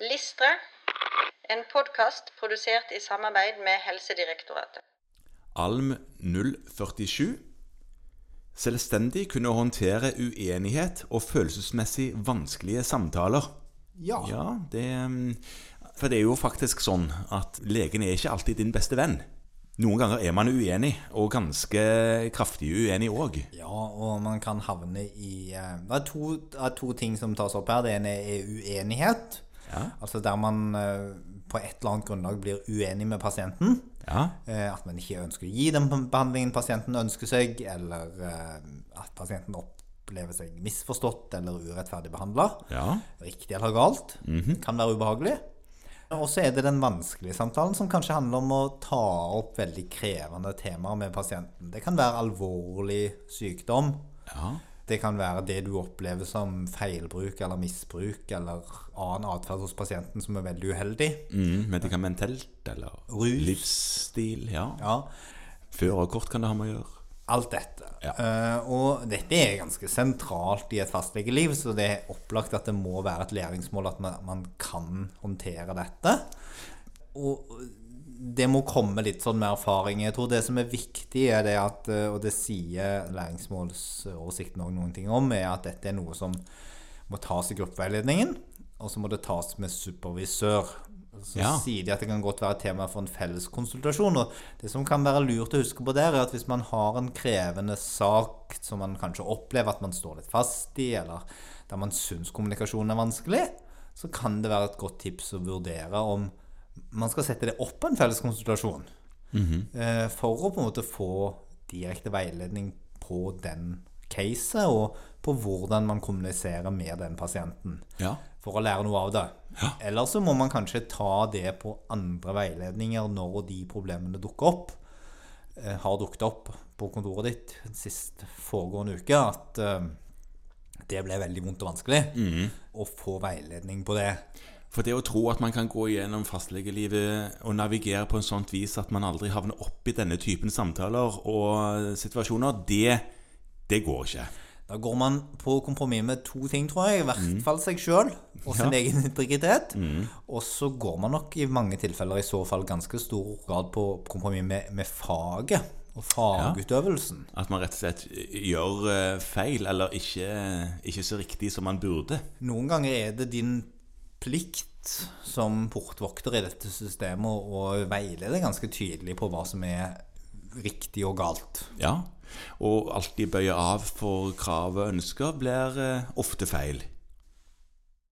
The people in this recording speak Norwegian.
Listre, en podkast produsert i samarbeid med Helsedirektoratet. Alm 047 Selvstendig kunne håndtere uenighet og følelsesmessig vanskelige samtaler. Ja. Ja, det mm, For det er jo faktisk sånn at legen er ikke alltid din beste venn. Noen ganger er man uenig, og ganske kraftig uenig òg. Ja, og man kan havne i eh, Det er to, det er to ting som tas opp her. Det ene er uenighet. Ja. Altså der man eh, på et eller annet grunnlag blir uenig med pasienten. Ja. Eh, At man ikke ønsker å gi den behandlingen pasienten ønsker seg, eller eh, at pasienten opplever seg misforstått eller urettferdig behandla. ja. Riktig eller galt. Kan være ubehagelig. Og så er det den vanskelige samtalen, som kanskje handler om å ta opp veldig krevende temaer med pasienten. Det kan være alvorlig sykdom. ja. Det kan være det du opplever som feilbruk eller misbruk eller annen atferd hos pasienten som er veldig uheldig. Mm, medikamentelt eller Rus. livsstil. Ja. Ja, Førerkort kan det ha med å gjøre. alt dette. Ja. Uh, og dette er ganske sentralt i et fastlegeliv, så det er opplagt at det må være et læringsmål at man, man kan håndtere dette. Og det må komme litt sånn med erfaring. Jeg tror det som er viktig, er det at, eh, og det sier læringsmålsoversikten òg noen ting om, er at dette er noe som må tas i gruppeveiledningen, og så må det tas med supervisør. Så Ja. sier de at det kan godt være tema for en felles konsultasjon. Og det som kan være lurt å huske på der, er at hvis man har en krevende sak som man kanskje opplever at man står litt fast i, eller der man syns kommunikasjonen er vanskelig, så kan det være et godt tips å vurdere om man skal sette det opp på en felles konsultasjon. Eh, For å på en måte få direkte veiledning på den caset, og på hvordan man kommuniserer med den pasienten Ja. for å lære noe av det. Eller så må man kanskje ta det på andre veiledninger når de problemene dukker opp. Eh, har dukket opp på kontoret ditt sist foregående uke at eh, det ble veldig vondt og vanskelig. Å få veiledning på det. For det å tro at man kan gå gjennom fastlegelivet og navigere på en sånt vis at man aldri havner opp i denne typen samtaler og situasjoner, det, det går ikke. Da går man på kompromiss med to ting, tror jeg. I hvert fall seg sjøl og sin Ja. egen integritet. Og så går man nok i mange tilfeller i så fall ganske stor grad på kompromiss med, med faget og fagutøvelsen. At man rett og slett gjør eh, feil, eller ikke, ikke så riktig som man burde. Noen ganger er det din plikt som portvokter i dette systemet å veilede ganske tydelig på hva som er riktig og galt. Ja. Og alltid bøye av for krav og ønsker blir eh, ofte feil.